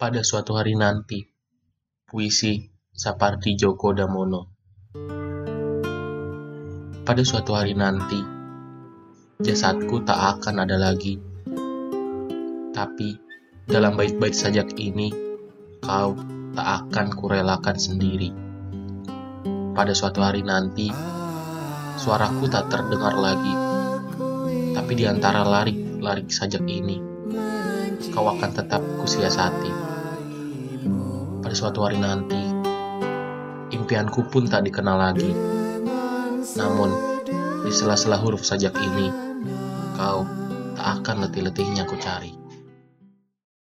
pada suatu hari nanti. Puisi Sapardi Djoko Damono. Pada suatu hari nanti, jasadku tak akan ada lagi. Tapi dalam bait-bait sajak ini, kau tak akan kurelakan sendiri. Pada suatu hari nanti, suaraku tak terdengar lagi. Tapi di antara larik-larik sajak ini, kau akan tetap kusiasati. Pada suatu hari nanti, impianku pun tak dikenal lagi. Namun, di sela-sela huruf sajak ini, kau tak akan letih-letihnya ku cari.